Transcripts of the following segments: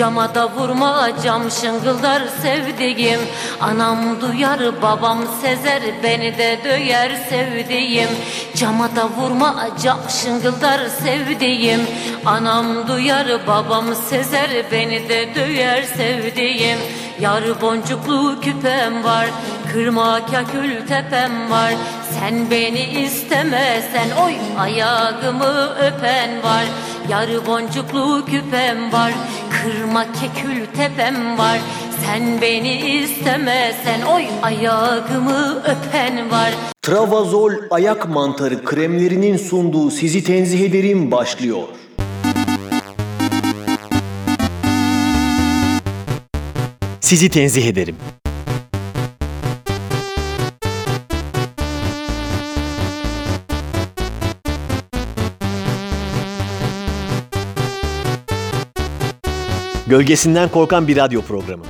Cama da vurma cam şıngıldar sevdiğim. Anam duyar babam sezer beni de döyer sevdiğim. Cama da vurma cam şıngıldar sevdiğim. Anam duyar babam sezer beni de döyer sevdiğim. Yar boncuklu küpem var Kırma kakül tepem var. Sen beni istemezsen Oy ayağımı öpen var Yarı boncuklu küpem var Kırma kekül tepem var Sen beni istemezsen Oy ayağımı öpen var Travazol ayak mantarı kremlerinin sunduğu sizi tenzih ederim başlıyor. Sizi tenzih ederim. Gölgesinden korkan bir radyo programı.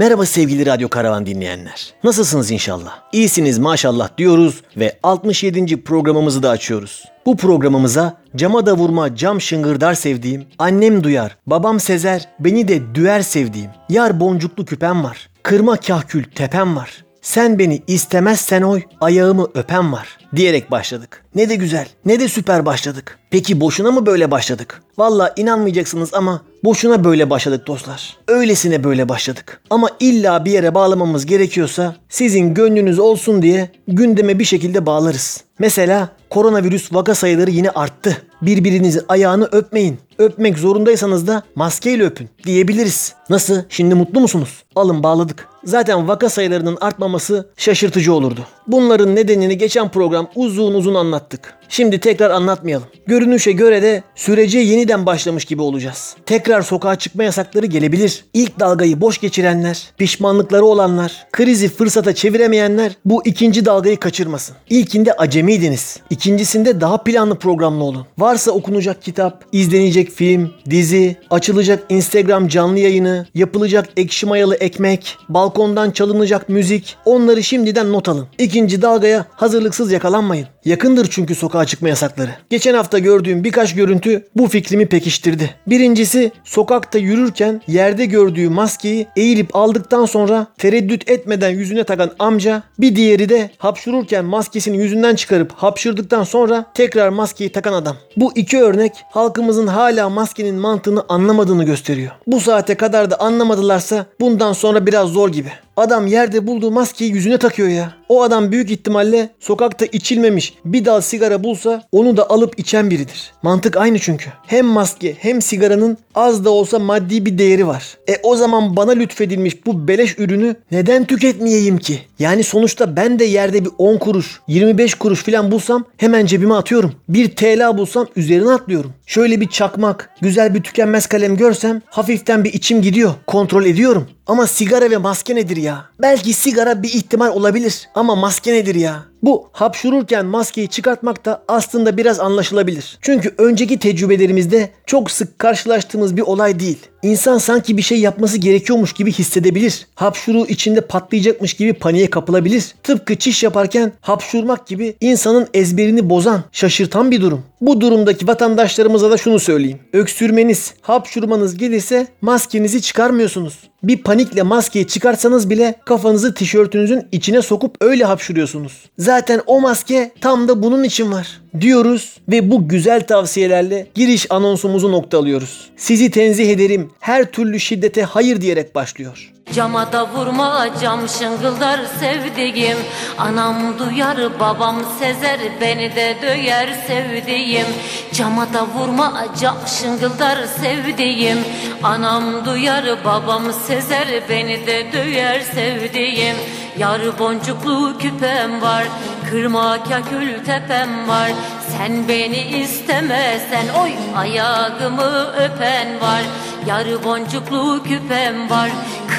Merhaba sevgili Radyo Karavan dinleyenler. Nasılsınız inşallah? İyisiniz maşallah diyoruz ve 67. programımızı da açıyoruz. Bu programımıza cama da vurma cam şıngırdar sevdiğim, annem duyar, babam sezer, beni de düer sevdiğim, yar boncuklu küpem var, kırma kahkül tepem var. Sen beni istemezsen oy, ayağımı öpem var diyerek başladık. Ne de güzel, ne de süper başladık. Peki boşuna mı böyle başladık? Valla inanmayacaksınız ama boşuna böyle başladık dostlar. Öylesine böyle başladık. Ama illa bir yere bağlamamız gerekiyorsa sizin gönlünüz olsun diye gündeme bir şekilde bağlarız. Mesela koronavirüs vaka sayıları yine arttı. Birbirinizin ayağını öpmeyin. Öpmek zorundaysanız da maskeyle öpün diyebiliriz. Nasıl? Şimdi mutlu musunuz? Alın bağladık. Zaten vaka sayılarının artmaması şaşırtıcı olurdu. Bunların nedenini geçen program uzun uzun anlattık. Şimdi tekrar anlatmayalım. Görünüşe göre de sürece yeniden başlamış gibi olacağız. Tekrar sokağa çıkma yasakları gelebilir. İlk dalgayı boş geçirenler, pişmanlıkları olanlar, krizi fırsata çeviremeyenler bu ikinci dalgayı kaçırmasın. İlkinde acemiydiniz. İkincisinde daha planlı programlı olun. Varsa okunacak kitap, izlenecek film, dizi, açılacak Instagram canlı yayını, yapılacak ekşi mayalı ekmek, balkondan çalınacak müzik onları şimdiden not alın. İkinci dalgaya hazırlıksız yakalanmayın. Yakındır çünkü sokağa çıkma yasakları. Geçen hafta gördüğüm birkaç görüntü bu fikrimi pekiştirdi. Birincisi sokakta yürürken yerde gördüğü maskeyi eğilip aldıktan sonra tereddüt etmeden yüzüne takan amca. Bir diğeri de hapşururken maskesini yüzünden çıkarıp hapşırdıktan sonra tekrar maskeyi takan adam. Bu iki örnek halkımızın hala maskenin mantığını anlamadığını gösteriyor. Bu saate kadar da anlamadılarsa bundan sonra biraz zor gibi. Adam yerde bulduğu maskeyi yüzüne takıyor ya. O adam büyük ihtimalle sokakta içilmemiş bir dal sigara bulsa onu da alıp içen biridir. Mantık aynı çünkü. Hem maske hem sigaranın az da olsa maddi bir değeri var. E o zaman bana lütfedilmiş bu beleş ürünü neden tüketmeyeyim ki? Yani sonuçta ben de yerde bir 10 kuruş, 25 kuruş falan bulsam hemen cebime atıyorum. Bir TL bulsam üzerine atlıyorum. Şöyle bir çakmak, güzel bir tükenmez kalem görsem hafiften bir içim gidiyor. Kontrol ediyorum. Ama sigara ve maske nedir ya? Belki sigara bir ihtimal olabilir ama maske nedir ya? Bu hapşururken maskeyi çıkartmak da aslında biraz anlaşılabilir. Çünkü önceki tecrübelerimizde çok sık karşılaştığımız bir olay değil. İnsan sanki bir şey yapması gerekiyormuş gibi hissedebilir. Hapşuruğu içinde patlayacakmış gibi paniğe kapılabilir. Tıpkı çiş yaparken hapşurmak gibi insanın ezberini bozan, şaşırtan bir durum. Bu durumdaki vatandaşlarımıza da şunu söyleyeyim. Öksürmeniz, hapşurmanız gelirse maskenizi çıkarmıyorsunuz. Bir panikle maskeyi çıkarsanız bile kafanızı tişörtünüzün içine sokup öyle hapşuruyorsunuz. Zaten o maske tam da bunun için var diyoruz ve bu güzel tavsiyelerle giriş anonsumuzu noktalıyoruz. Sizi tenzih ederim. Her türlü şiddete hayır diyerek başlıyor. Cama da vurma cam şıngıldar sevdiğim Anam duyar babam sezer beni de döyer sevdiğim Cama da vurma cam şıngıldar sevdiğim Anam duyar babam sezer beni de döyer sevdiğim Yar boncuklu küpem var Kırma kakül tepem var Sen beni istemezsen Oy ayağımı öpen var. Yarı boncuklu küpem var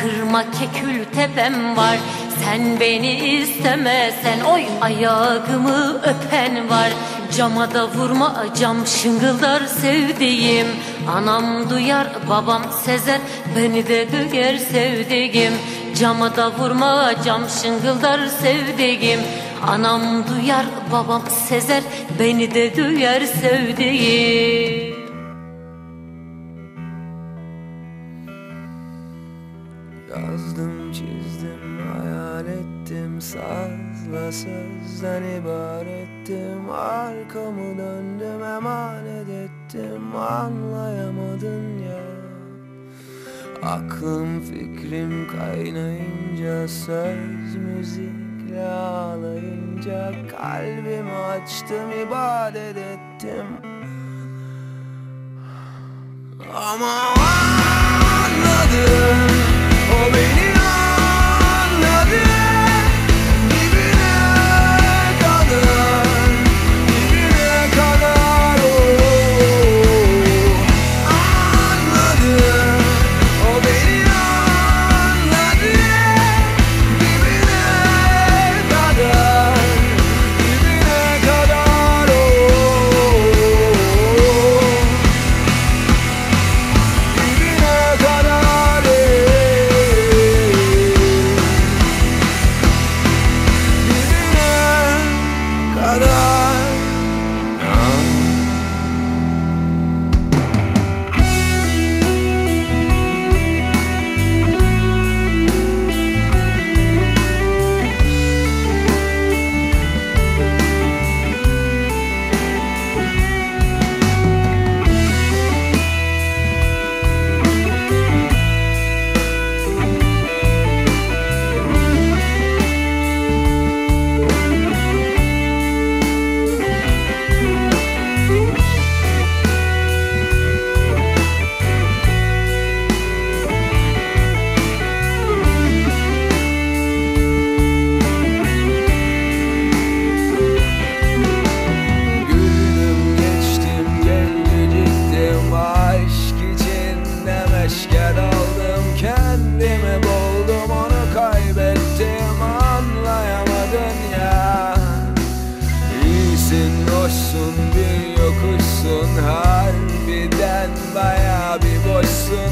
Kırma kekül tepem var. Sen beni istemesen oy ayağımı öpen var. Cama da vurma cam şıngıldar sevdiğim. Anam duyar babam sezer beni de duyar sevdiğim. Cama da vurma cam şıngıldar sevdiğim. Anam duyar babam sezer beni de duyar sevdiğim. Yazdım çizdim hayal ettim. Sazla sözden ibarettim. Arkamı döndüm emanet ettim. Anlayamadın ya. Aklım fikrim kaynayınca Söz müzikle ağlayınca Kalbimi açtım ibadet ettim. Ama anladım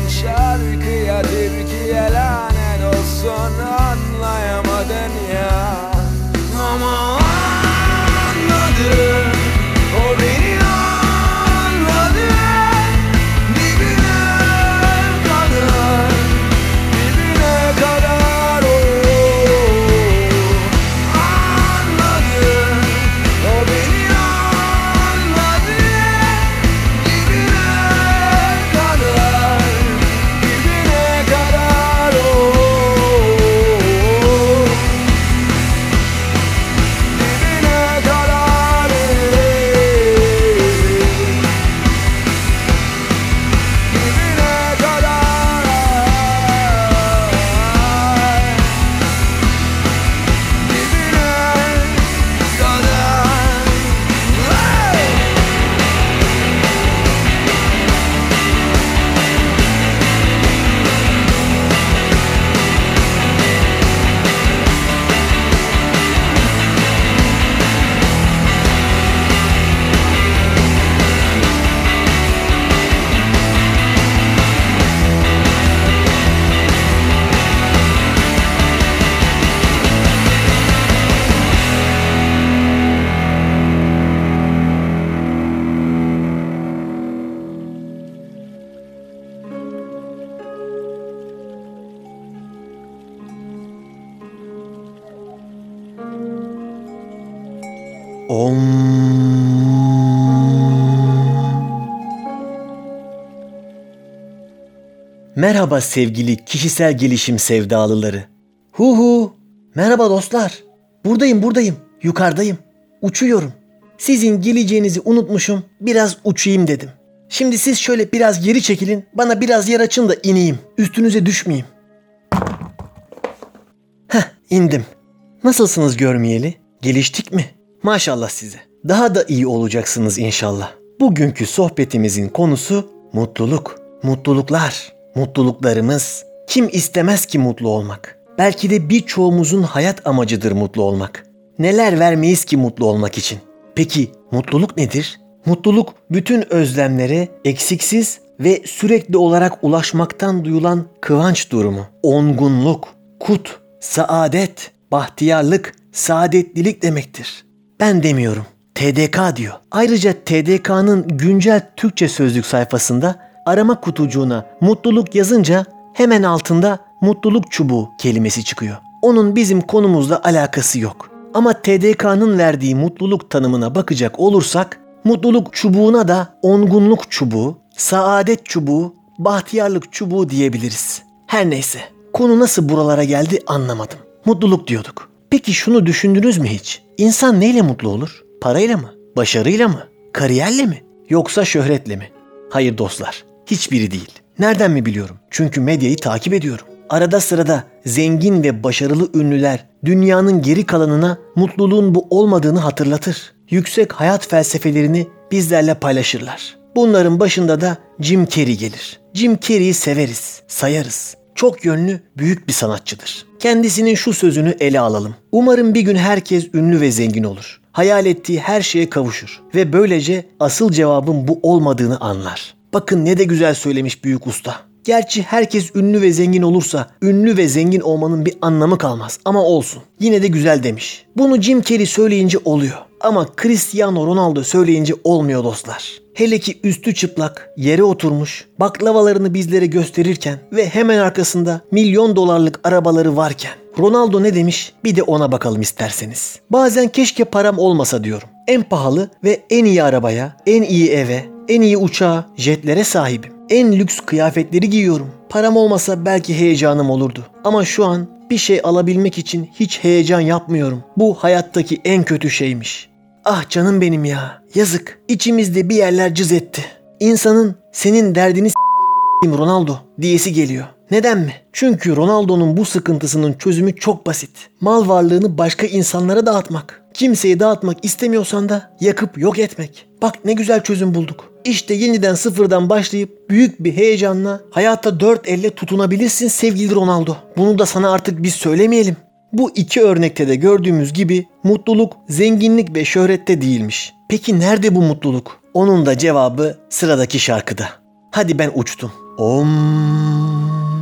show. Merhaba sevgili kişisel gelişim sevdalıları. Hu hu. Merhaba dostlar. Buradayım buradayım. Yukarıdayım. Uçuyorum. Sizin geleceğinizi unutmuşum. Biraz uçayım dedim. Şimdi siz şöyle biraz geri çekilin. Bana biraz yer açın da ineyim. Üstünüze düşmeyeyim. Heh indim. Nasılsınız görmeyeli? Geliştik mi? Maşallah size. Daha da iyi olacaksınız inşallah. Bugünkü sohbetimizin konusu mutluluk. Mutluluklar. Mutluluklarımız. Kim istemez ki mutlu olmak? Belki de birçoğumuzun hayat amacıdır mutlu olmak. Neler vermeyiz ki mutlu olmak için? Peki mutluluk nedir? Mutluluk bütün özlemlere eksiksiz ve sürekli olarak ulaşmaktan duyulan kıvanç durumu, ongunluk, kut, saadet, bahtiyarlık, saadetlilik demektir. Ben demiyorum. TDK diyor. Ayrıca TDK'nın güncel Türkçe sözlük sayfasında arama kutucuğuna mutluluk yazınca hemen altında mutluluk çubuğu kelimesi çıkıyor. Onun bizim konumuzla alakası yok. Ama TDK'nın verdiği mutluluk tanımına bakacak olursak mutluluk çubuğuna da ongunluk çubuğu, saadet çubuğu, bahtiyarlık çubuğu diyebiliriz. Her neyse konu nasıl buralara geldi anlamadım. Mutluluk diyorduk. Peki şunu düşündünüz mü hiç? İnsan neyle mutlu olur? Parayla mı? Başarıyla mı? Kariyerle mi? Yoksa şöhretle mi? Hayır dostlar, hiçbiri değil. Nereden mi biliyorum? Çünkü medyayı takip ediyorum. Arada sırada zengin ve başarılı ünlüler dünyanın geri kalanına mutluluğun bu olmadığını hatırlatır. Yüksek hayat felsefelerini bizlerle paylaşırlar. Bunların başında da Jim Carrey gelir. Jim Carrey'i severiz, sayarız. Çok yönlü, büyük bir sanatçıdır. Kendisinin şu sözünü ele alalım. Umarım bir gün herkes ünlü ve zengin olur. Hayal ettiği her şeye kavuşur ve böylece asıl cevabın bu olmadığını anlar. Bakın ne de güzel söylemiş büyük usta. Gerçi herkes ünlü ve zengin olursa ünlü ve zengin olmanın bir anlamı kalmaz ama olsun. Yine de güzel demiş. Bunu Jim Carrey söyleyince oluyor. Ama Cristiano Ronaldo söyleyince olmuyor dostlar. Hele ki üstü çıplak, yere oturmuş, baklavalarını bizlere gösterirken ve hemen arkasında milyon dolarlık arabaları varken. Ronaldo ne demiş? Bir de ona bakalım isterseniz. Bazen keşke param olmasa diyorum. En pahalı ve en iyi arabaya, en iyi eve, en iyi uçağa, jetlere sahibim. En lüks kıyafetleri giyiyorum. Param olmasa belki heyecanım olurdu. Ama şu an bir şey alabilmek için hiç heyecan yapmıyorum. Bu hayattaki en kötü şeymiş. Ah canım benim ya. Yazık. İçimizde bir yerler cız etti. İnsanın senin derdini s**eyim Ronaldo diyesi geliyor. Neden mi? Çünkü Ronaldo'nun bu sıkıntısının çözümü çok basit. Mal varlığını başka insanlara dağıtmak. Kimseyi dağıtmak istemiyorsan da yakıp yok etmek. Bak ne güzel çözüm bulduk. İşte yeniden sıfırdan başlayıp büyük bir heyecanla hayata dört elle tutunabilirsin sevgili Ronaldo. Bunu da sana artık biz söylemeyelim. Bu iki örnekte de gördüğümüz gibi mutluluk zenginlik ve şöhrette değilmiş. Peki nerede bu mutluluk? Onun da cevabı sıradaki şarkıda. Hadi ben uçtum. Om.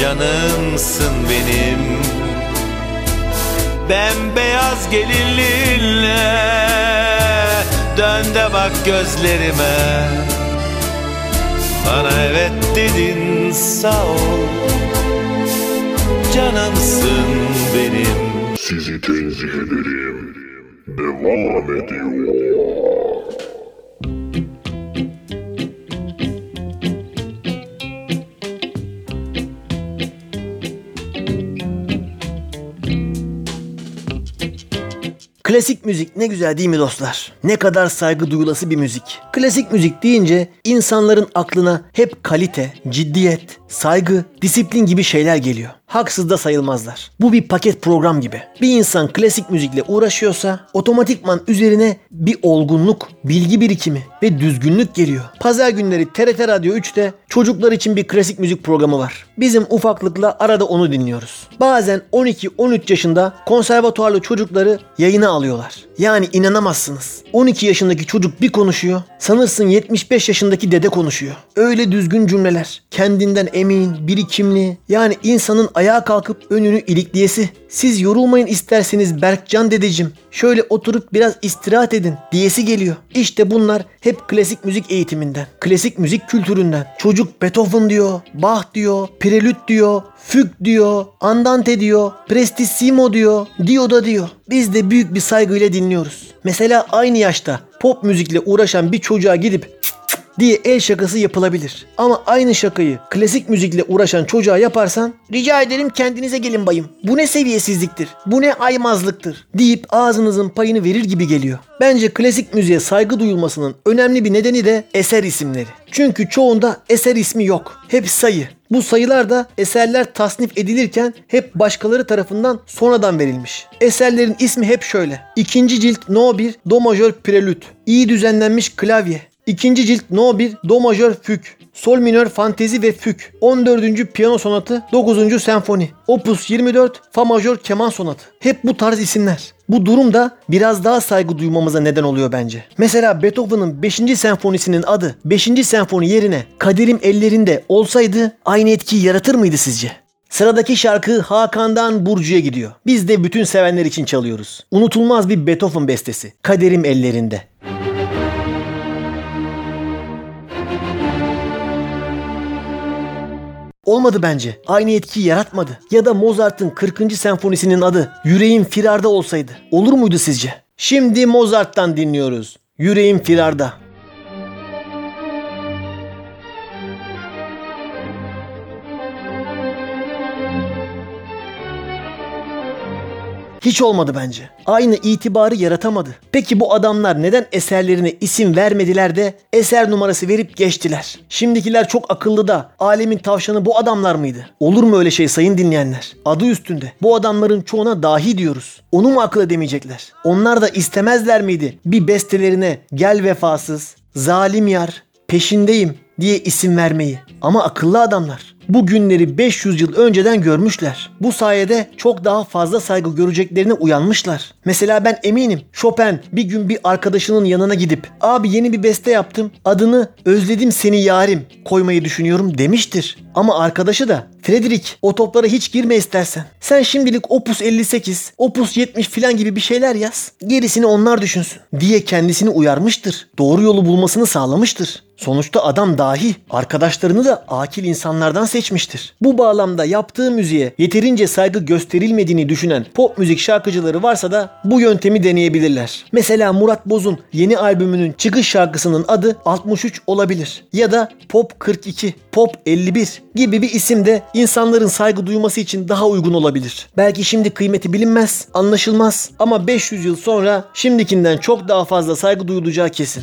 Canımsın benim Bembeyaz gelinliğinle Dön de bak gözlerime Bana evet dedin sağ ol Canımsın benim Sizi tenzih ederim. Devam ediyor. Klasik müzik ne güzel değil mi dostlar? Ne kadar saygı duyulası bir müzik. Klasik müzik deyince insanların aklına hep kalite, ciddiyet, saygı, disiplin gibi şeyler geliyor. Haksız da sayılmazlar. Bu bir paket program gibi. Bir insan klasik müzikle uğraşıyorsa otomatikman üzerine bir olgunluk, bilgi birikimi ve düzgünlük geliyor. Pazar günleri TRT Radyo 3'te çocuklar için bir klasik müzik programı var. Bizim ufaklıkla arada onu dinliyoruz. Bazen 12-13 yaşında konservatuarlı çocukları yayına alıyorlar. Yani inanamazsınız. 12 yaşındaki çocuk bir konuşuyor, sanırsın 75 yaşındaki dede konuşuyor. Öyle düzgün cümleler, kendinden emin, birikimli. Yani insanın ayağa kalkıp önünü ilikleyesi. Siz yorulmayın isterseniz Berkcan dedecim. Şöyle oturup biraz istirahat edin diyesi geliyor. İşte bunlar hep klasik müzik eğitiminden, klasik müzik kültüründen. Çocuk Beethoven diyor, Bach diyor, Prelüt diyor, Füg diyor, Andante diyor, Prestissimo diyor, diyor da diyor. Biz de büyük bir saygıyla dinliyoruz. Mesela aynı yaşta pop müzikle uğraşan bir çocuğa gidip diye el şakası yapılabilir. Ama aynı şakayı klasik müzikle uğraşan çocuğa yaparsan rica ederim kendinize gelin bayım. Bu ne seviyesizliktir, bu ne aymazlıktır deyip ağzınızın payını verir gibi geliyor. Bence klasik müziğe saygı duyulmasının önemli bir nedeni de eser isimleri. Çünkü çoğunda eser ismi yok. Hep sayı. Bu sayılar da eserler tasnif edilirken hep başkaları tarafından sonradan verilmiş. Eserlerin ismi hep şöyle. İkinci cilt No 1 Do majör prelüt. İyi düzenlenmiş klavye. İkinci cilt No 1 Do majör füg. Sol minör fantezi ve füg. 14. piyano sonatı 9. senfoni. Opus 24 Fa majör keman sonatı. Hep bu tarz isimler. Bu durum da biraz daha saygı duymamıza neden oluyor bence. Mesela Beethoven'ın 5. senfonisinin adı 5. senfoni yerine Kaderim ellerinde olsaydı aynı etkiyi yaratır mıydı sizce? Sıradaki şarkı Hakan'dan Burcu'ya gidiyor. Biz de bütün sevenler için çalıyoruz. Unutulmaz bir Beethoven bestesi. Kaderim ellerinde. Olmadı bence. Aynı etkiyi yaratmadı. Ya da Mozart'ın 40. senfonisinin adı Yüreğim Firarda olsaydı. Olur muydu sizce? Şimdi Mozart'tan dinliyoruz. Yüreğim Firarda. Hiç olmadı bence. Aynı itibarı yaratamadı. Peki bu adamlar neden eserlerine isim vermediler de eser numarası verip geçtiler? Şimdikiler çok akıllı da alemin tavşanı bu adamlar mıydı? Olur mu öyle şey sayın dinleyenler? Adı üstünde. Bu adamların çoğuna dahi diyoruz. Onu mu akıl edemeyecekler? Onlar da istemezler miydi bir bestelerine gel vefasız, zalim yar, peşindeyim diye isim vermeyi? Ama akıllı adamlar. Bu günleri 500 yıl önceden görmüşler. Bu sayede çok daha fazla saygı göreceklerine uyanmışlar. Mesela ben eminim Chopin bir gün bir arkadaşının yanına gidip abi yeni bir beste yaptım adını özledim seni yarim koymayı düşünüyorum demiştir. Ama arkadaşı da Frederick o toplara hiç girme istersen. Sen şimdilik Opus 58, Opus 70 filan gibi bir şeyler yaz. Gerisini onlar düşünsün diye kendisini uyarmıştır. Doğru yolu bulmasını sağlamıştır. Sonuçta adam dahi arkadaşlarını da akil insanlardan seçmiştir. Bu bağlamda yaptığı müziğe yeterince saygı gösterilmediğini düşünen pop müzik şarkıcıları varsa da bu yöntemi deneyebilirler. Mesela Murat Boz'un yeni albümünün çıkış şarkısının adı 63 olabilir. Ya da Pop 42, Pop 51 gibi bir isim de insanların saygı duyması için daha uygun olabilir. Belki şimdi kıymeti bilinmez, anlaşılmaz ama 500 yıl sonra şimdikinden çok daha fazla saygı duyulacağı kesin.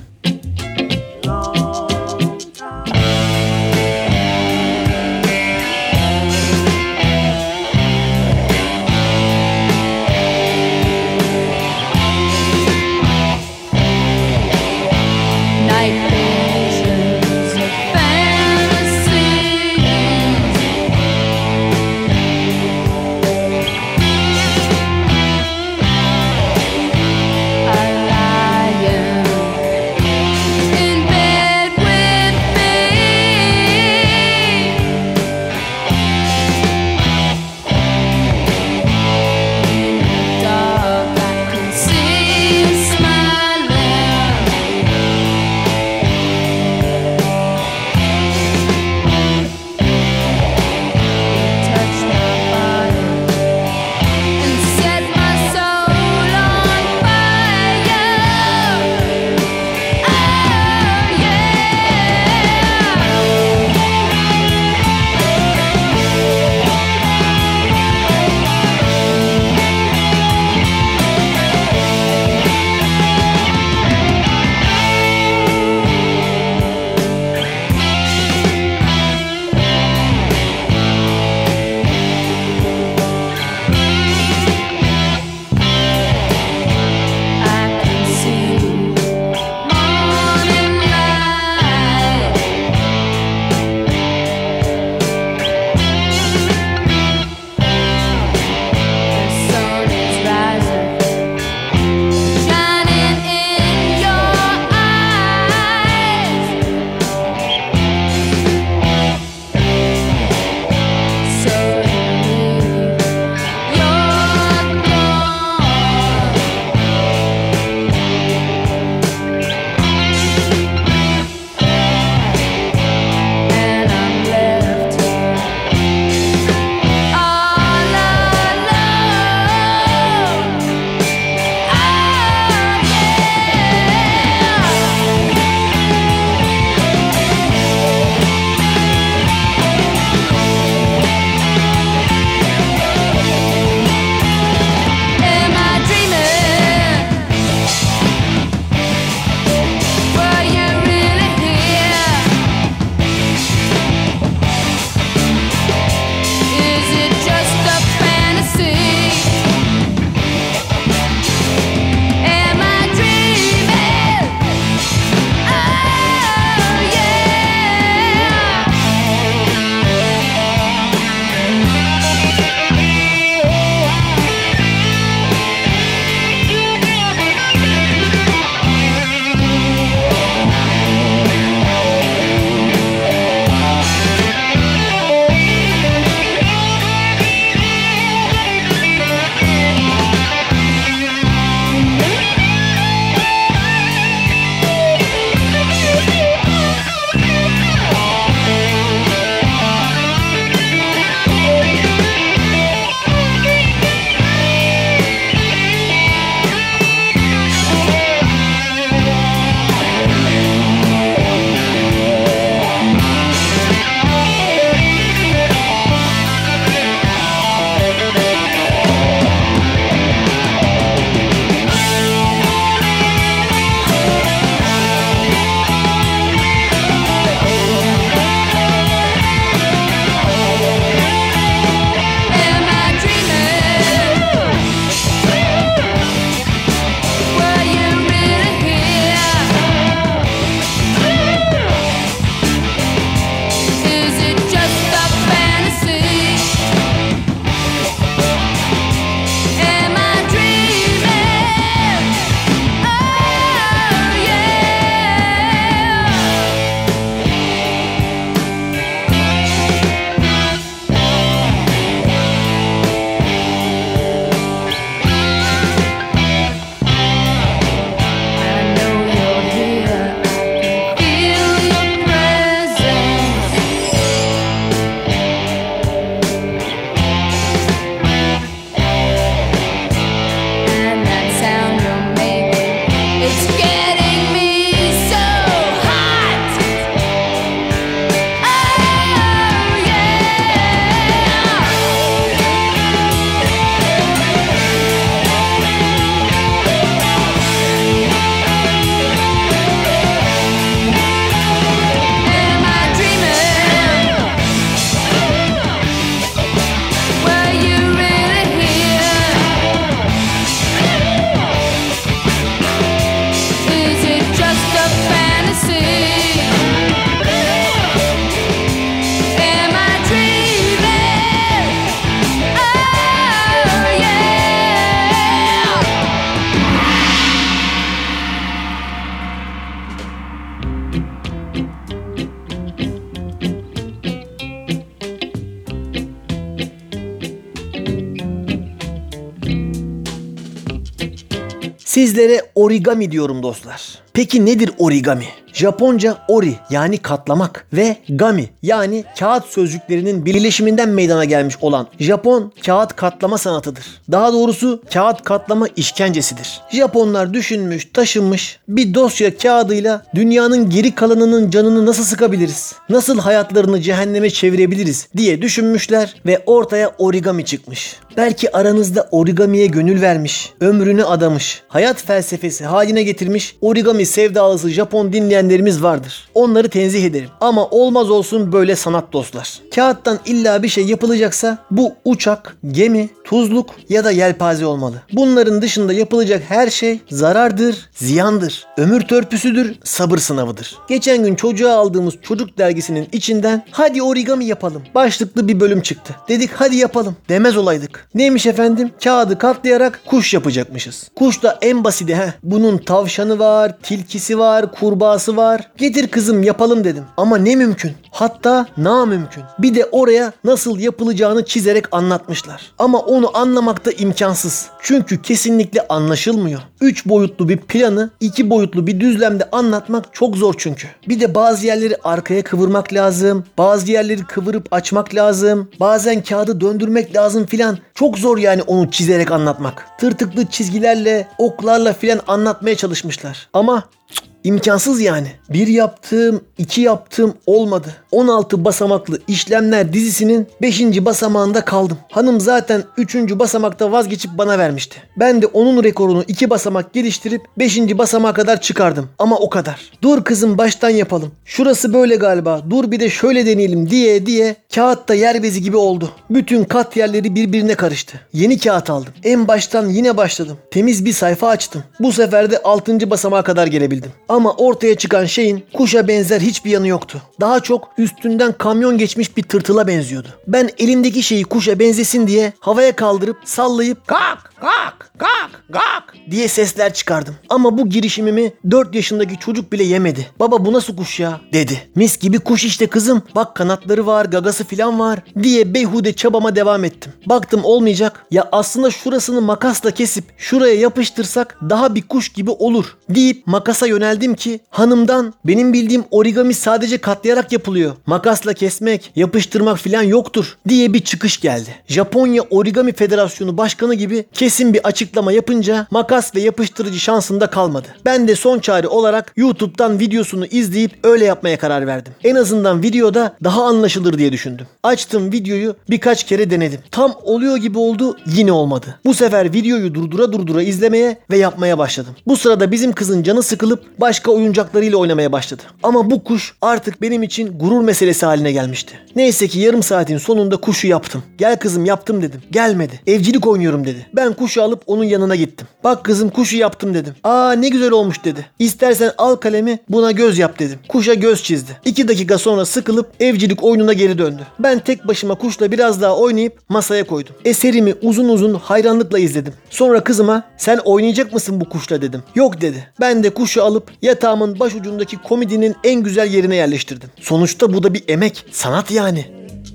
Sizlere origami diyorum dostlar. Peki nedir origami? Japonca ori yani katlamak ve gami yani kağıt sözcüklerinin birleşiminden meydana gelmiş olan Japon kağıt katlama sanatıdır. Daha doğrusu kağıt katlama işkencesidir. Japonlar düşünmüş, taşınmış bir dosya kağıdıyla dünyanın geri kalanının canını nasıl sıkabiliriz? Nasıl hayatlarını cehenneme çevirebiliriz diye düşünmüşler ve ortaya origami çıkmış. Belki aranızda origamiye gönül vermiş, ömrünü adamış, hayat felsefesi haline getirmiş origami sevdalısı Japon dinleyenlerimiz vardır. Onları tenzih ederim. Ama olmaz olsun böyle sanat dostlar. Kağıttan illa bir şey yapılacaksa bu uçak, gemi, tuzluk ya da yelpaze olmalı. Bunların dışında yapılacak her şey zarardır, ziyandır, ömür törpüsüdür, sabır sınavıdır. Geçen gün çocuğa aldığımız çocuk dergisinin içinden hadi origami yapalım başlıklı bir bölüm çıktı. Dedik hadi yapalım demez olaydık. Neymiş efendim? Kağıdı katlayarak kuş yapacakmışız. Kuş da en basiti he. Bunun tavşanı var, tilkisi var, kurbağası var. Getir kızım yapalım dedim. Ama ne mümkün. Hatta na mümkün. Bir de oraya nasıl yapılacağını çizerek anlatmışlar. Ama onu anlamak da imkansız. Çünkü kesinlikle anlaşılmıyor. 3 boyutlu bir planı 2 boyutlu bir düzlemde anlatmak çok zor çünkü. Bir de bazı yerleri arkaya kıvırmak lazım. Bazı yerleri kıvırıp açmak lazım. Bazen kağıdı döndürmek lazım filan. Çok zor yani onu çizerek anlatmak. Tırtıklı çizgilerle, oklarla filan anlatmaya çalışmışlar. Ama cık, İmkansız yani. Bir yaptım, iki yaptım olmadı. 16 basamaklı işlemler dizisinin 5. basamağında kaldım. Hanım zaten 3. basamakta vazgeçip bana vermişti. Ben de onun rekorunu 2 basamak geliştirip 5. basamağa kadar çıkardım. Ama o kadar. Dur kızım baştan yapalım. Şurası böyle galiba. Dur bir de şöyle deneyelim diye diye kağıtta yer bezi gibi oldu. Bütün kat yerleri birbirine karıştı. Yeni kağıt aldım. En baştan yine başladım. Temiz bir sayfa açtım. Bu sefer de 6. basamağa kadar gelebildim. Ama ortaya çıkan şeyin kuşa benzer hiçbir yanı yoktu. Daha çok üstünden kamyon geçmiş bir tırtıla benziyordu. Ben elimdeki şeyi kuşa benzesin diye havaya kaldırıp sallayıp kalk kalk kalk kalk diye sesler çıkardım. Ama bu girişimimi 4 yaşındaki çocuk bile yemedi. Baba bu nasıl kuş ya dedi. Mis gibi kuş işte kızım. Bak kanatları var gagası filan var diye beyhude çabama devam ettim. Baktım olmayacak. Ya aslında şurasını makasla kesip şuraya yapıştırsak daha bir kuş gibi olur deyip makasa yöneldim ki hanımdan benim bildiğim origami sadece katlayarak yapılıyor. Makasla kesmek, yapıştırmak filan yoktur diye bir çıkış geldi. Japonya Origami Federasyonu Başkanı gibi kesin bir açıklama yapınca makas ve yapıştırıcı şansında kalmadı. Ben de son çare olarak YouTube'dan videosunu izleyip öyle yapmaya karar verdim. En azından videoda daha anlaşılır diye düşündüm. Açtım videoyu birkaç kere denedim. Tam oluyor gibi oldu yine olmadı. Bu sefer videoyu durdura durdura izlemeye ve yapmaya başladım. Bu sırada bizim kızın canı sıkılıp başka oyuncaklarıyla oynamaya başladı. Ama bu kuş artık benim için gurur meselesi haline gelmişti. Neyse ki yarım saatin sonunda kuşu yaptım. Gel kızım yaptım dedim. Gelmedi. Evcilik oynuyorum dedi. Ben kuşu alıp onun yanına gittim. Bak kızım kuşu yaptım dedim. Aa ne güzel olmuş dedi. İstersen al kalemi buna göz yap dedim. Kuşa göz çizdi. İki dakika sonra sıkılıp evcilik oyununa geri döndü. Ben tek başıma kuşla biraz daha oynayıp masaya koydum. Eserimi uzun uzun hayranlıkla izledim. Sonra kızıma sen oynayacak mısın bu kuşla dedim. Yok dedi. Ben de kuşu alıp yatağımın başucundaki komodinin en güzel yerine yerleştirdim. Sonuçta bu da bir emek, sanat yani.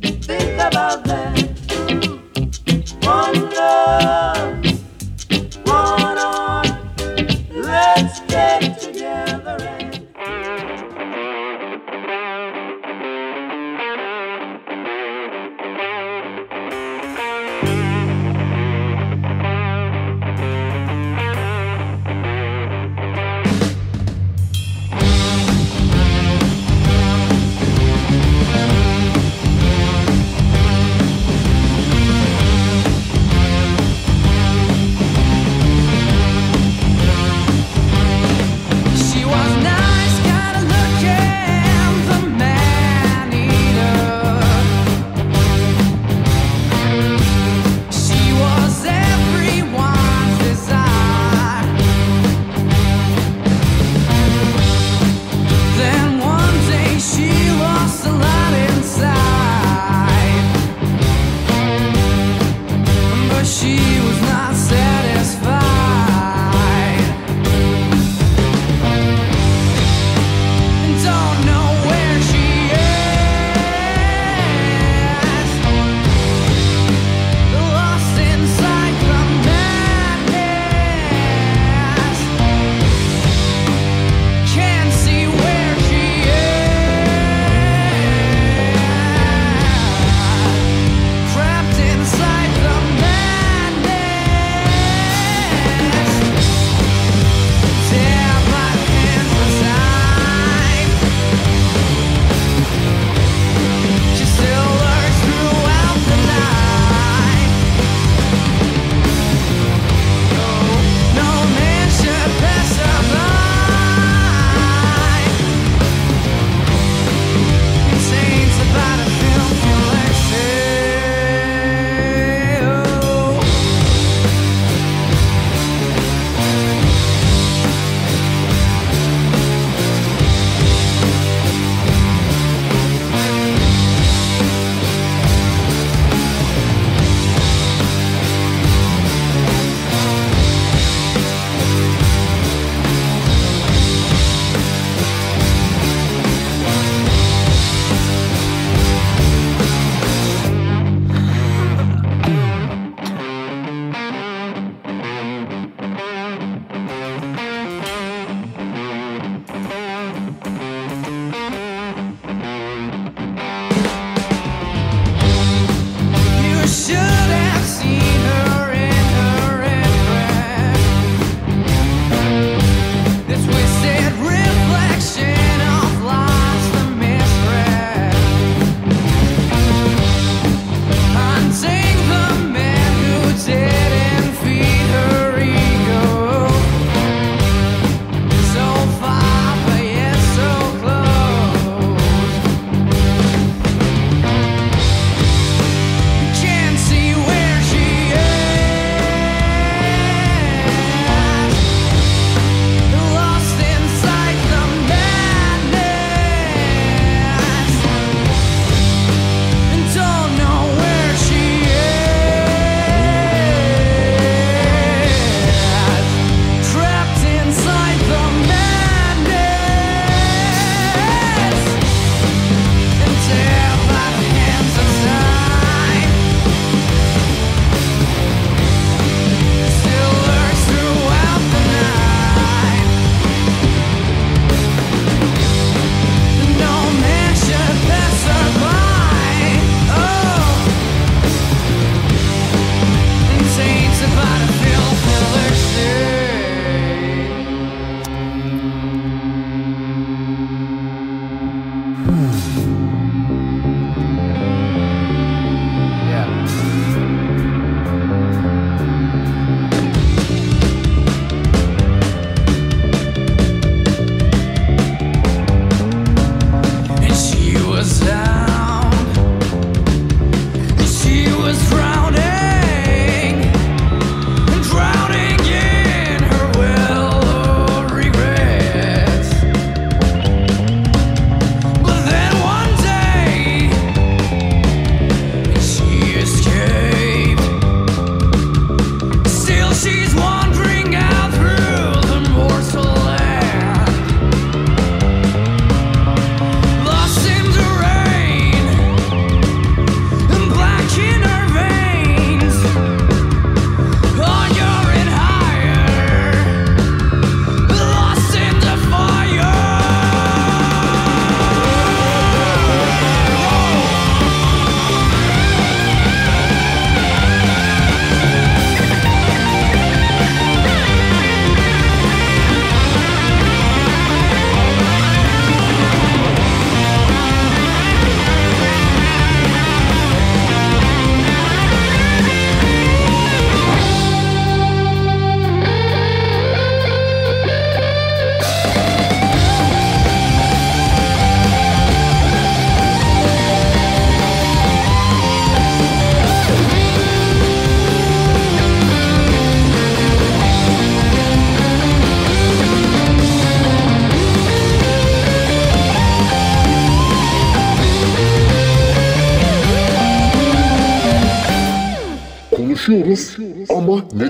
Think about that. One day.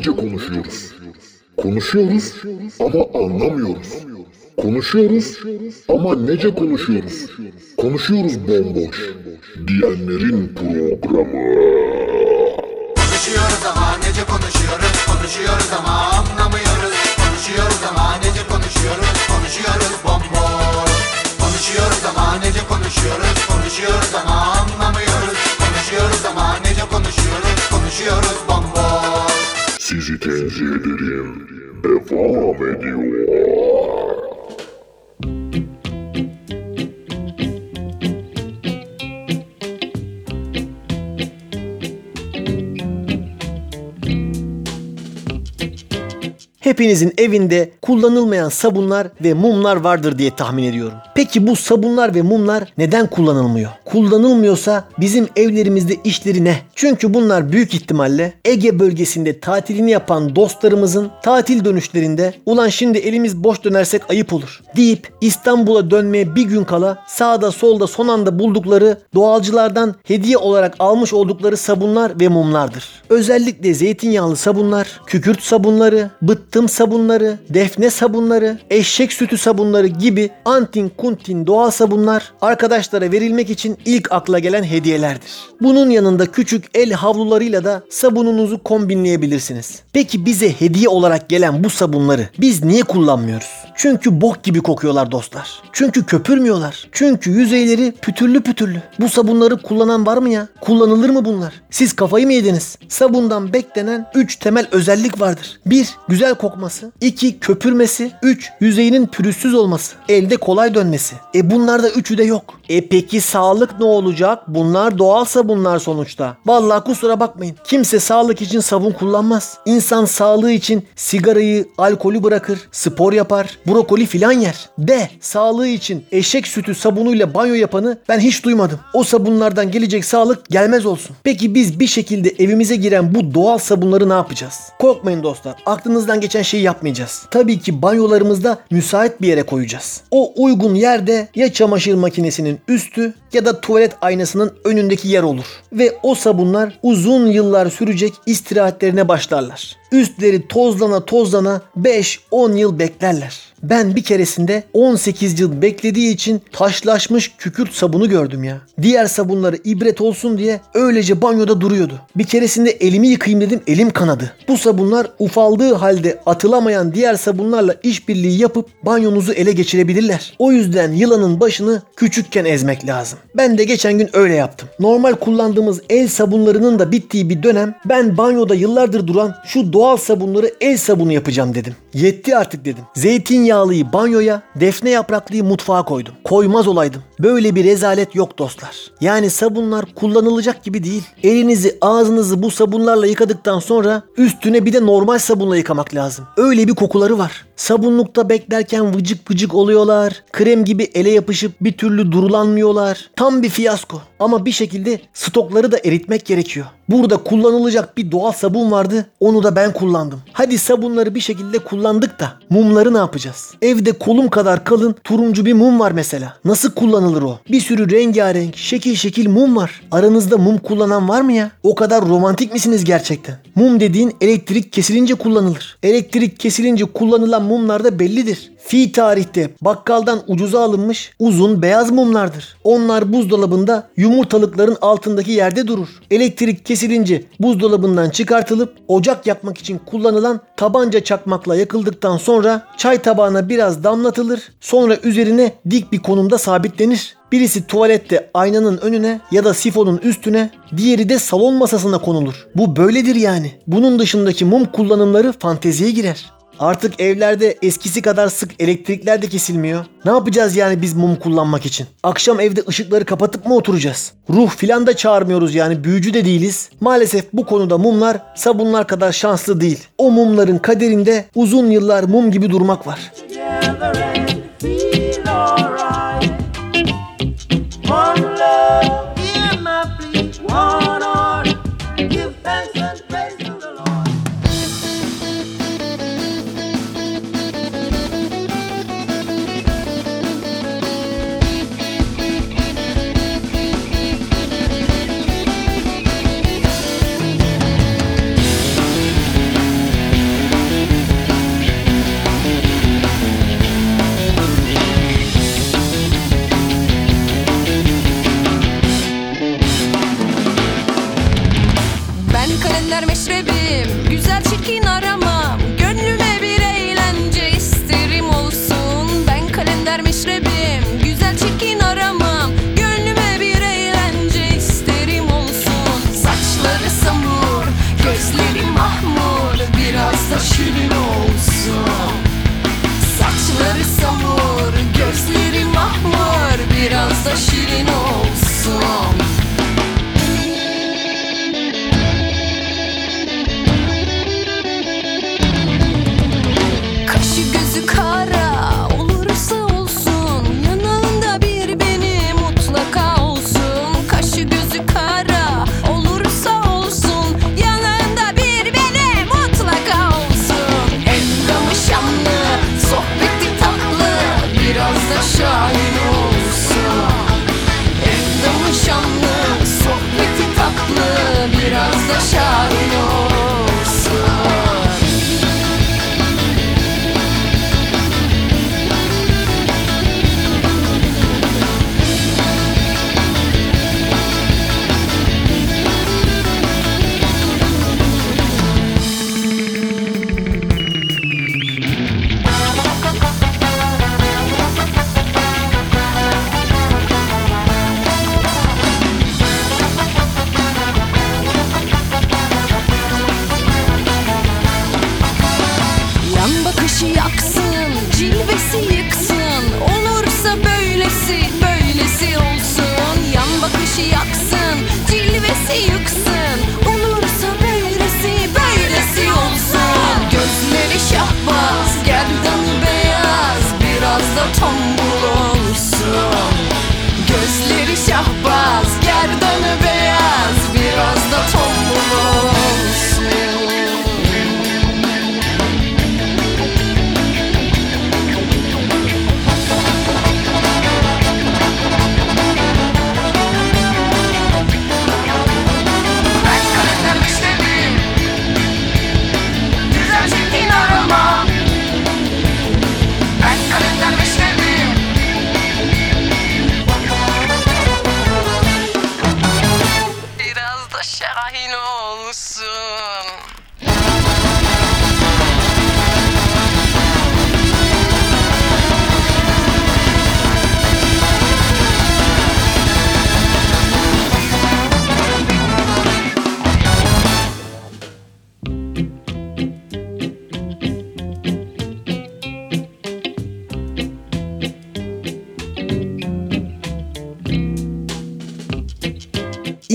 Ama nece konuşuyoruz? Konuşuyoruz ama anlamıyoruz. Konuşuyoruz ama nece konuşuyoruz? Konuşuyoruz bomboş. Diyenlerin programı. Konuşuyoruz ama nece konuşuyoruz Konuşuyoruz ama anlamıyoruz Konuşuyoruz ama nece konuşuyoruz Konuşuyoruz bomboş Konuşuyoruz ama nece konuşuyoruz Konuşuyoruz ama anlamıyoruz Konuşuyoruz ama nece konuşuyoruz Konuşuyoruz bomboş Sizi tenzih ederim. Devam ediyor. Hepinizin evinde kullanılmayan sabunlar ve mumlar vardır diye tahmin ediyorum. Peki bu sabunlar ve mumlar neden kullanılmıyor? Kullanılmıyorsa bizim evlerimizde işleri ne? Çünkü bunlar büyük ihtimalle Ege bölgesinde tatilini yapan dostlarımızın tatil dönüşlerinde ulan şimdi elimiz boş dönersek ayıp olur deyip İstanbul'a dönmeye bir gün kala sağda solda son anda buldukları doğalcılardan hediye olarak almış oldukları sabunlar ve mumlardır. Özellikle zeytinyağlı sabunlar, kükürt sabunları, bıttım sabunları, defne sabunları, eşek sütü sabunları gibi antin kuntin doğal sabunlar arkadaşlara verilmek için ilk akla gelen hediyelerdir. Bunun yanında küçük el havlularıyla da sabununuzu kombinleyebilirsiniz. Peki bize hediye olarak gelen bu sabunları biz niye kullanmıyoruz? Çünkü bok gibi kokuyorlar dostlar. Çünkü köpürmüyorlar. Çünkü yüzeyleri pütürlü pütürlü. Bu sabunları kullanan var mı ya? Kullanılır mı bunlar? Siz kafayı mı yediniz? Sabundan beklenen 3 temel özellik vardır. 1. Güzel kokması. 2. Köpürmesi. 3. Yüzeyinin pürüzsüz olması. Elde kolay dönmesi. E bunlarda üçü de yok. E peki sağlık ne olacak? Bunlar doğal sabunlar sonuçta. Vallahi kusura bakmayın. Kimse sağlık için sabun kullanmaz. İnsan sağlığı için sigarayı, alkolü bırakır, spor yapar, brokoli filan yer. De sağlığı için eşek sütü sabunuyla banyo yapanı ben hiç duymadım. O sabunlardan gelecek sağlık gelmez olsun. Peki biz bir şekilde evimize giren bu doğal sabunları ne yapacağız? Korkmayın dostlar. Aklınızdan geçen şeyi yapmayacağız. Tabii ki banyolarımızda müsait bir yere koyacağız. O uygun yerde ya çamaşır makinesinin üstü ya da tuvalet aynasının önündeki yer olur. Ve o sabunlar uzun yıllar sürecek istirahatlerine başlarlar. Üstleri tozlana tozlana 5-10 yıl beklerler. Ben bir keresinde 18 yıl beklediği için taşlaşmış kükürt sabunu gördüm ya. Diğer sabunları ibret olsun diye öylece banyoda duruyordu. Bir keresinde elimi yıkayayım dedim elim kanadı. Bu sabunlar ufaldığı halde atılamayan diğer sabunlarla işbirliği yapıp banyonuzu ele geçirebilirler. O yüzden yılanın başını küçükken ezmek lazım. Ben de geçen gün öyle yaptım. Normal kullandığımız el sabunlarının da bittiği bir dönem ben banyoda yıllardır duran şu doğal sabunları el sabunu yapacağım dedim. Yetti artık dedim. Zeytinyağlıyı banyoya, defne yapraklıyı mutfağa koydum. Koymaz olaydım. Böyle bir rezalet yok dostlar. Yani sabunlar kullanılacak gibi değil. Elinizi, ağzınızı bu sabunlarla yıkadıktan sonra üstüne bir de normal sabunla yıkamak lazım. Öyle bir kokuları var. Sabunlukta beklerken vıcık vıcık oluyorlar. Krem gibi ele yapışıp bir türlü durulanmıyorlar. Tam bir fiyasko. Ama bir şekilde stokları da eritmek gerekiyor. Burada kullanılacak bir doğal sabun vardı. Onu da ben kullandım. Hadi sabunları bir şekilde kullandık da mumları ne yapacağız? Evde kolum kadar kalın turuncu bir mum var mesela. Nasıl kullanılır o? Bir sürü rengarenk, şekil şekil mum var. Aranızda mum kullanan var mı ya? O kadar romantik misiniz gerçekten? Mum dediğin elektrik kesilince kullanılır. Elektrik kesilince kullanılan mumlar da bellidir. Fi tarihte bakkaldan ucuza alınmış uzun beyaz mumlardır. Onlar buzdolabında yumurtalıkların altındaki yerde durur. Elektrik kesilince buzdolabından çıkartılıp ocak yakmak için kullanılan tabanca çakmakla yakıldıktan sonra çay tabağına biraz damlatılır. Sonra üzerine dik bir konumda sabitlenir. Birisi tuvalette aynanın önüne ya da sifonun üstüne, diğeri de salon masasına konulur. Bu böyledir yani. Bunun dışındaki mum kullanımları fanteziye girer. Artık evlerde eskisi kadar sık elektrikler de kesilmiyor. Ne yapacağız yani biz mum kullanmak için? Akşam evde ışıkları kapatıp mı oturacağız? Ruh filan da çağırmıyoruz yani büyücü de değiliz. Maalesef bu konuda mumlar sabunlar kadar şanslı değil. O mumların kaderinde uzun yıllar mum gibi durmak var. One love, hear my plea. One yaksın, cilvesi yıksın. Olursa böylesi, böylesi olsun. Yan bakışı yaksın, cilvesi yıksın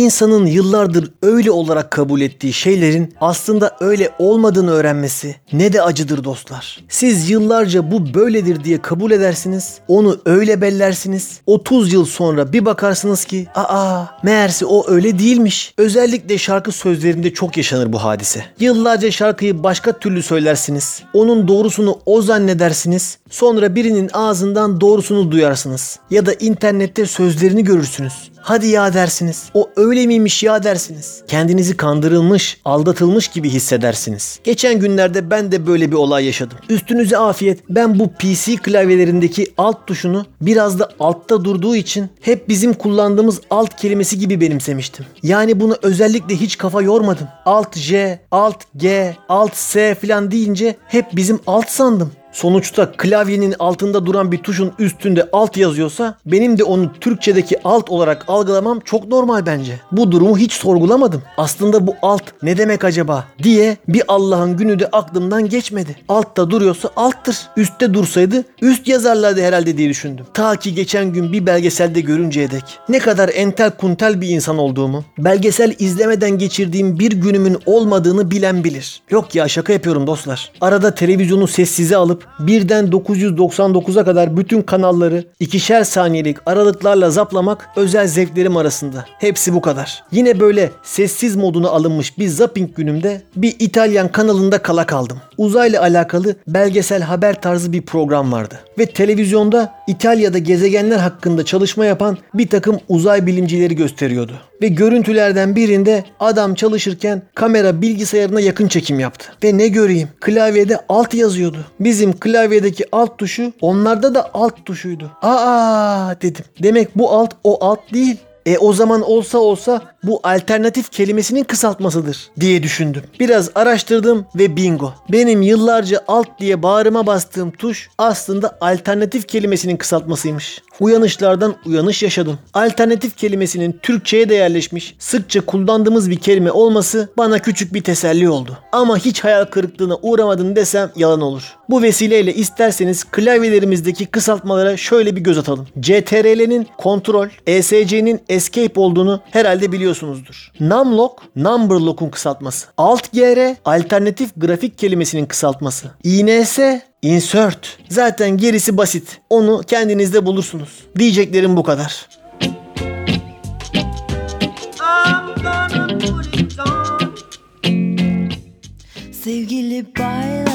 İnsanın yıllardır öyle olarak kabul ettiği şeylerin aslında öyle olmadığını öğrenmesi ne de acıdır dostlar. Siz yıllarca bu böyledir diye kabul edersiniz, onu öyle bellersiniz. 30 yıl sonra bir bakarsınız ki aa meğerse o öyle değilmiş. Özellikle şarkı sözlerinde çok yaşanır bu hadise. Yıllarca şarkıyı başka türlü söylersiniz. Onun doğrusunu o zannedersiniz. Sonra birinin ağzından doğrusunu duyarsınız. Ya da internette sözlerini görürsünüz. Hadi ya dersiniz. O öyle miymiş ya dersiniz. Kendinizi kandırılmış, aldatılmış gibi hissedersiniz. Geçen günlerde ben de böyle bir olay yaşadım. Üstünüze afiyet. Ben bu PC klavyelerindeki alt tuşunu biraz da altta durduğu için hep bizim kullandığımız alt kelimesi gibi benimsemiştim. Yani bunu özellikle hiç kafa yormadım. Alt J, Alt G, Alt S falan deyince hep bizim alt sandım. Sonuçta klavyenin altında duran bir tuşun üstünde alt yazıyorsa benim de onu Türkçedeki alt olarak algılamam çok normal bence. Bu durumu hiç sorgulamadım. Aslında bu alt ne demek acaba diye bir Allah'ın günü de aklımdan geçmedi. Altta duruyorsa alttır. Üstte dursaydı üst yazarlardı herhalde diye düşündüm. Ta ki geçen gün bir belgeselde görünceye dek. Ne kadar entel kuntel bir insan olduğumu, belgesel izlemeden geçirdiğim bir günümün olmadığını bilen bilir. Yok ya şaka yapıyorum dostlar. Arada televizyonu sessize alıp birden 999'a kadar bütün kanalları ikişer saniyelik aralıklarla zaplamak özel zevklerim arasında. Hepsi bu kadar. Yine böyle sessiz moduna alınmış bir zapping günümde bir İtalyan kanalında kala kaldım. Uzayla alakalı belgesel haber tarzı bir program vardı. Ve televizyonda İtalya'da gezegenler hakkında çalışma yapan bir takım uzay bilimcileri gösteriyordu. Ve görüntülerden birinde adam çalışırken kamera bilgisayarına yakın çekim yaptı. Ve ne göreyim klavyede alt yazıyordu. Bizim klavyedeki alt tuşu onlarda da alt tuşuydu. Aa dedim. Demek bu alt o alt değil. E o zaman olsa olsa bu alternatif kelimesinin kısaltmasıdır diye düşündüm. Biraz araştırdım ve bingo. Benim yıllarca alt diye bağrıma bastığım tuş aslında alternatif kelimesinin kısaltmasıymış. Uyanışlardan uyanış yaşadım. Alternatif kelimesinin Türkçe'ye de yerleşmiş, sıkça kullandığımız bir kelime olması bana küçük bir teselli oldu. Ama hiç hayal kırıklığına uğramadın desem yalan olur. Bu vesileyle isterseniz klavyelerimizdeki kısaltmalara şöyle bir göz atalım. CTRL'nin kontrol, ESC'nin escape olduğunu herhalde biliyorsunuzdur. Numlock, number lock'un kısaltması. Alt GR, alternatif grafik kelimesinin kısaltması. INS, insert. Zaten gerisi basit. Onu kendinizde bulursunuz. Diyeceklerim bu kadar. Sevgili baylar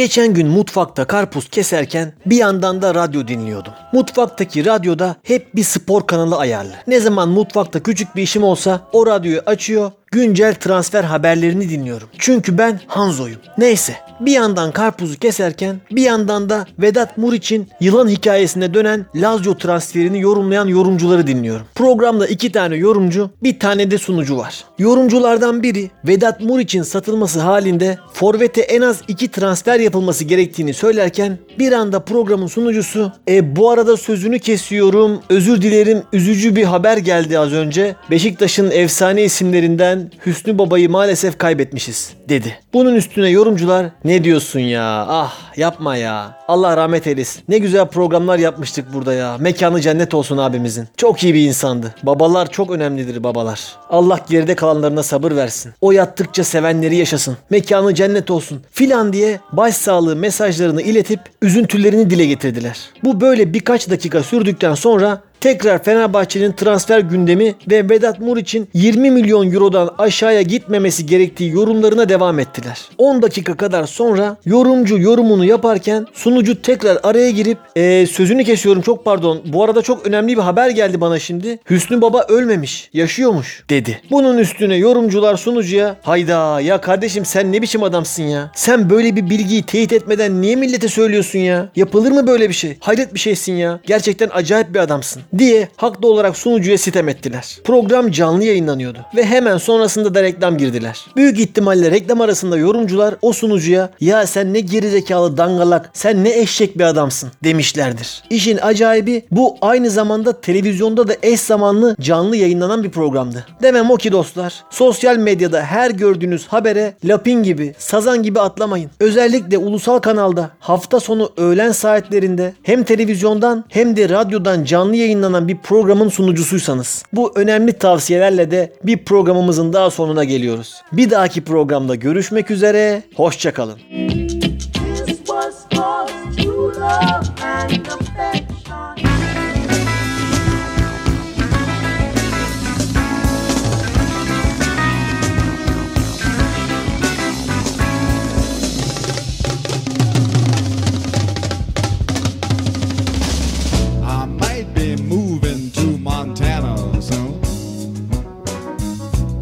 Geçen gün mutfakta karpuz keserken bir yandan da radyo dinliyordum. Mutfaktaki radyoda hep bir spor kanalı ayarlı. Ne zaman mutfakta küçük bir işim olsa o radyoyu açıyor güncel transfer haberlerini dinliyorum. Çünkü ben Hanzo'yum. Neyse bir yandan karpuzu keserken bir yandan da Vedat Muriç'in yılan hikayesine dönen Lazio transferini yorumlayan yorumcuları dinliyorum. Programda iki tane yorumcu bir tane de sunucu var. Yorumculardan biri Vedat Muriç'in satılması halinde Forvet'e en az iki transfer yapılması gerektiğini söylerken bir anda programın sunucusu e bu arada sözünü kesiyorum özür dilerim üzücü bir haber geldi az önce. Beşiktaş'ın efsane isimlerinden Hüsnü Baba'yı maalesef kaybetmişiz dedi. Bunun üstüne yorumcular ne diyorsun ya ah yapma ya Allah rahmet eylesin. Ne güzel programlar yapmıştık burada ya. Mekanı cennet olsun abimizin. Çok iyi bir insandı. Babalar çok önemlidir babalar. Allah geride kalanlarına sabır versin. O yattıkça sevenleri yaşasın. Mekanı cennet olsun. Filan diye başsağlığı mesajlarını iletip üzüntülerini dile getirdiler. Bu böyle birkaç dakika sürdükten sonra Tekrar Fenerbahçe'nin transfer gündemi ve Vedat Muriç'in 20 milyon eurodan aşağıya gitmemesi gerektiği yorumlarına devam ettiler. 10 dakika kadar sonra yorumcu yorumunu yaparken sunucu tekrar araya girip "Ee, sözünü kesiyorum çok pardon bu arada çok önemli bir haber geldi bana şimdi. Hüsnü Baba ölmemiş yaşıyormuş dedi. Bunun üstüne yorumcular sunucuya hayda ya kardeşim sen ne biçim adamsın ya. Sen böyle bir bilgiyi teyit etmeden niye millete söylüyorsun ya? Yapılır mı böyle bir şey? Hayret bir şeysin ya. Gerçekten acayip bir adamsın diye haklı olarak sunucuya sitem ettiler. Program canlı yayınlanıyordu ve hemen sonrasında da reklam girdiler. Büyük ihtimalle reklam arasında yorumcular o sunucuya ya sen ne gerizekalı dangalak sen ne eşek bir adamsın demişlerdir. İşin acayibi bu aynı zamanda televizyonda da eş zamanlı canlı yayınlanan bir programdı. Demem o ki dostlar sosyal medyada her gördüğünüz habere lapin gibi sazan gibi atlamayın. Özellikle ulusal kanalda hafta sonu öğlen saatlerinde hem televizyondan hem de radyodan canlı yayınlanan bir programın sunucusuysanız bu önemli tavsiyelerle de bir programımızın daha sonuna geliyoruz. Bir dahaki programda görüşmek üzere. Hoşçakalın. This was love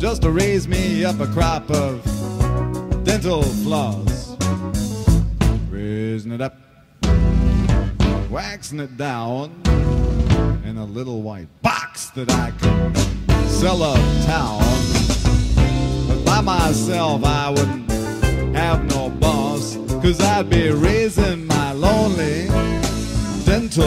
Just to raise me up a crop of dental floss. Raising it up, waxing it down in a little white box that I can sell uptown. But by myself, I wouldn't have no boss, cause I'd be raising my lonely dental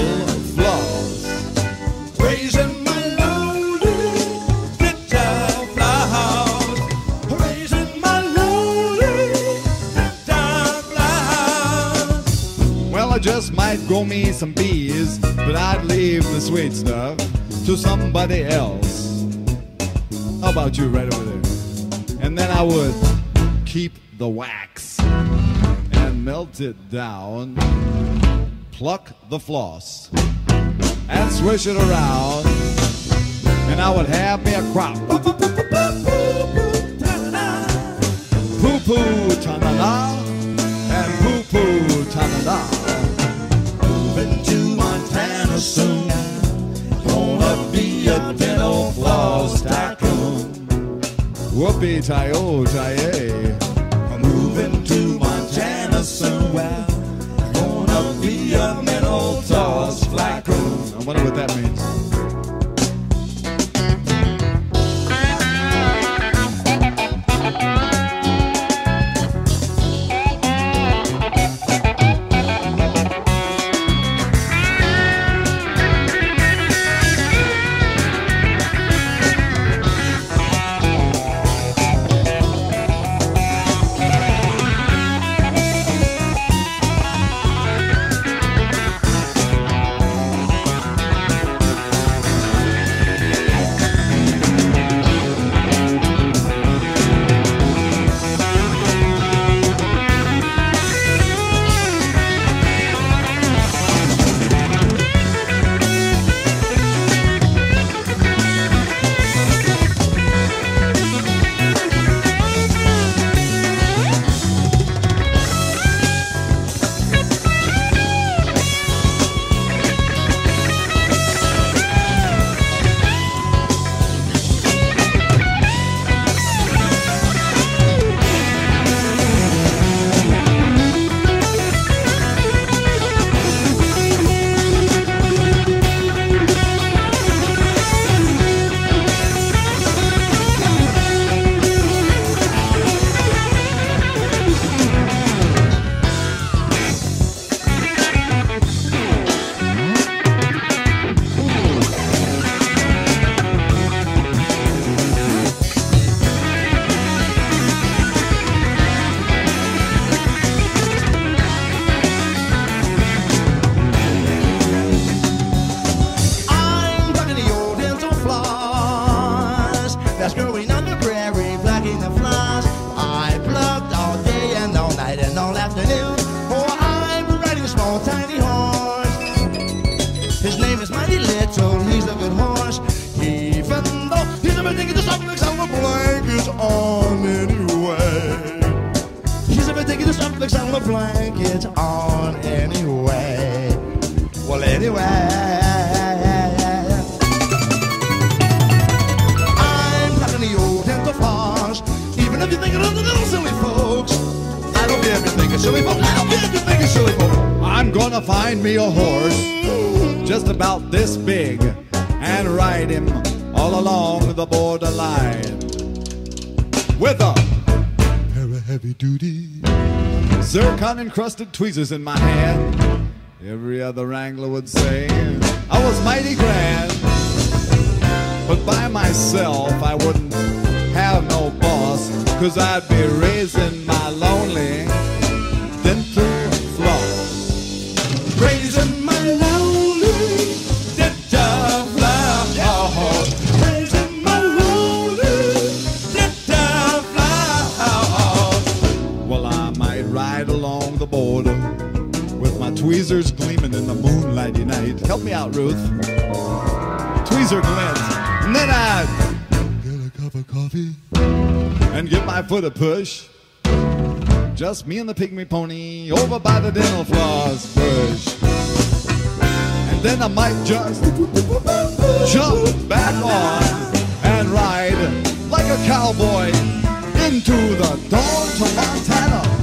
just might grow me some bees, but I'd leave the sweet stuff to somebody else. How about you right over there? And then I would keep the wax and melt it down pluck the floss and swish it around, and I would have me a crop. Poo poo ta na na soon. Gonna be a dental floss tycoon. Whoopee tie oh tie I'm Moving to Montana soon. Gonna be a mental toss flacco. I wonder what that means. Encrusted tweezers in my hand. Every other wrangler would say I was mighty grand. But by myself, I wouldn't have no boss, cause I'd be Tweezer glint. And then I'd get a cup of coffee and give my foot a push. Just me and the pygmy pony over by the dental floss bush. And then I might just jump back on and ride like a cowboy into the dawn to Montana.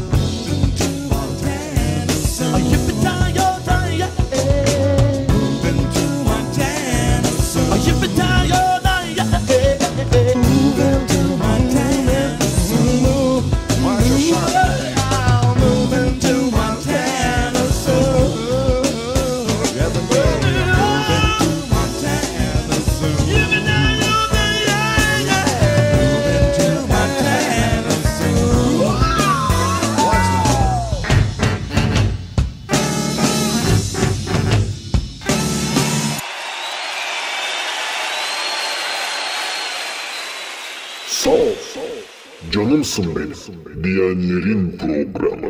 Benim. Diyenlerin programı.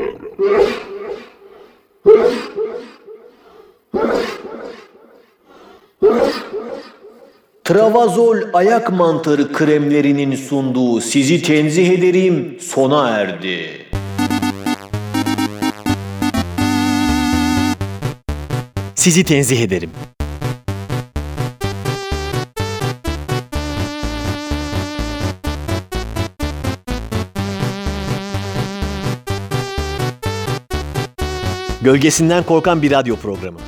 Travazol ayak mantarı kremlerinin sunduğu sizi tenzih ederim sona erdi. Sizi tenzih ederim. Gölgesinden korkan bir radyo programı.